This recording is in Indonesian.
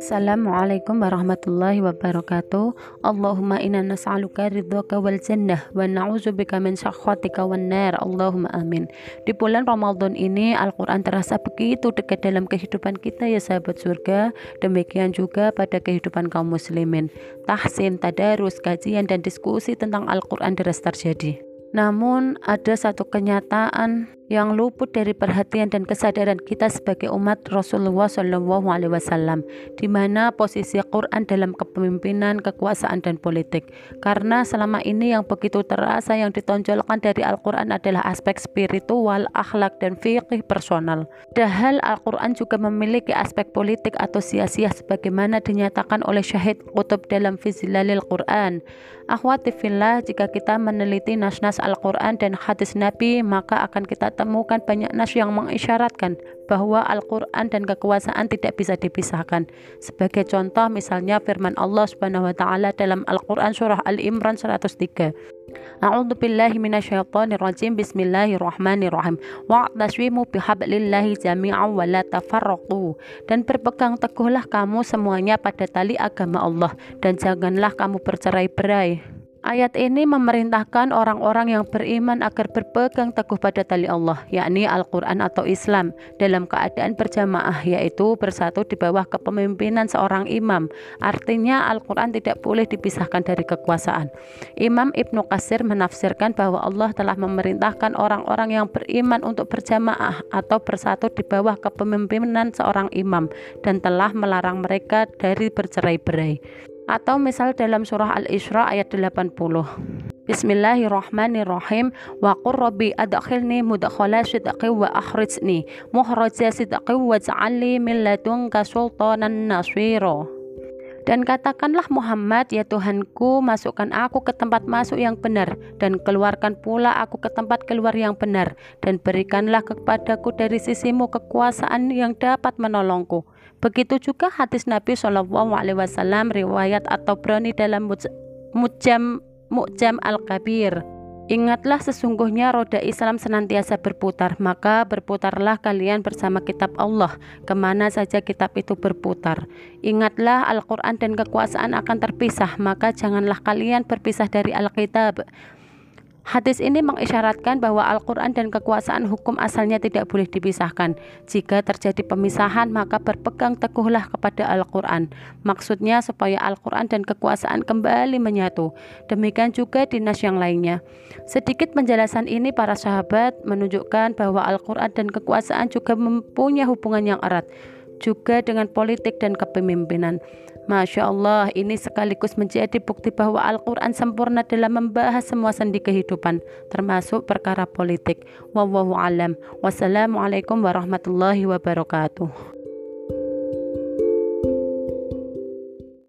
Assalamualaikum warahmatullahi wabarakatuh. Allahumma inna nas'aluka ridhoka wal jannah Wa na'udzubika min syakhatika wan nar. Allahumma amin. Di bulan Ramadan ini Al-Quran terasa begitu dekat dalam kehidupan kita ya sahabat surga. Demikian juga pada kehidupan kaum muslimin. Tahsin, tadarus, kajian dan diskusi tentang Al-Quran deras terjadi. Namun ada satu kenyataan yang luput dari perhatian dan kesadaran kita sebagai umat Rasulullah Shallallahu Alaihi Wasallam, di mana posisi Quran dalam kepemimpinan, kekuasaan dan politik. Karena selama ini yang begitu terasa yang ditonjolkan dari Al-Quran adalah aspek spiritual, akhlak dan fikih personal. Padahal Al-Quran juga memiliki aspek politik atau sia-sia sebagaimana dinyatakan oleh Syahid Qutub dalam Fizilalil Quran. Akhwati fillah, jika kita meneliti nas-nas Al-Quran dan hadis Nabi, maka akan kita temukan banyak nas yang mengisyaratkan bahwa Al-Quran dan kekuasaan tidak bisa dipisahkan. Sebagai contoh misalnya firman Allah Subhanahu wa taala dalam Al-Quran surah Al-Imran 103. A'udzu billahi minasyaitonir rajim. Bismillahirrahmanirrahim. Wa'tasimu bihablillahi jami'an wa la tafarraqu. Dan berpegang teguhlah kamu semuanya pada tali agama Allah dan janganlah kamu bercerai-berai. Ayat ini memerintahkan orang-orang yang beriman agar berpegang teguh pada tali Allah, yakni Al-Quran atau Islam, dalam keadaan berjamaah, yaitu bersatu di bawah kepemimpinan seorang imam. Artinya Al-Quran tidak boleh dipisahkan dari kekuasaan. Imam Ibnu Qasir menafsirkan bahwa Allah telah memerintahkan orang-orang yang beriman untuk berjamaah atau bersatu di bawah kepemimpinan seorang imam dan telah melarang mereka dari bercerai-berai. Atau misal dalam surah Al-Isra ayat 80. Bismillahirrahmanirrahim wa qur rabbi adkhilni mudkhala sidqi wa akhrijni mukhraja sidqi wa ja'alni min ladunka sultanan nasira dan katakanlah Muhammad, ya Tuhanku, masukkan aku ke tempat masuk yang benar, dan keluarkan pula aku ke tempat keluar yang benar, dan berikanlah kepadaku dari sisimu kekuasaan yang dapat menolongku. Begitu juga hadis Nabi Shallallahu Alaihi Wasallam riwayat atau berani dalam Mujam Mujam Al-Kabir. Ingatlah sesungguhnya roda Islam senantiasa berputar, maka berputarlah kalian bersama kitab Allah, ke mana saja kitab itu berputar. Ingatlah Al-Quran dan kekuasaan akan terpisah, maka janganlah kalian berpisah dari Al-Kitab. Hadis ini mengisyaratkan bahwa Al-Quran dan kekuasaan hukum asalnya tidak boleh dipisahkan. Jika terjadi pemisahan, maka berpegang teguhlah kepada Al-Quran. Maksudnya supaya Al-Quran dan kekuasaan kembali menyatu. Demikian juga di nas yang lainnya. Sedikit penjelasan ini para sahabat menunjukkan bahwa Al-Quran dan kekuasaan juga mempunyai hubungan yang erat juga dengan politik dan kepemimpinan. Masya Allah, ini sekaligus menjadi bukti bahwa Al-Quran sempurna dalam membahas semua sendi kehidupan, termasuk perkara politik. Alam. Wassalamualaikum warahmatullahi wabarakatuh.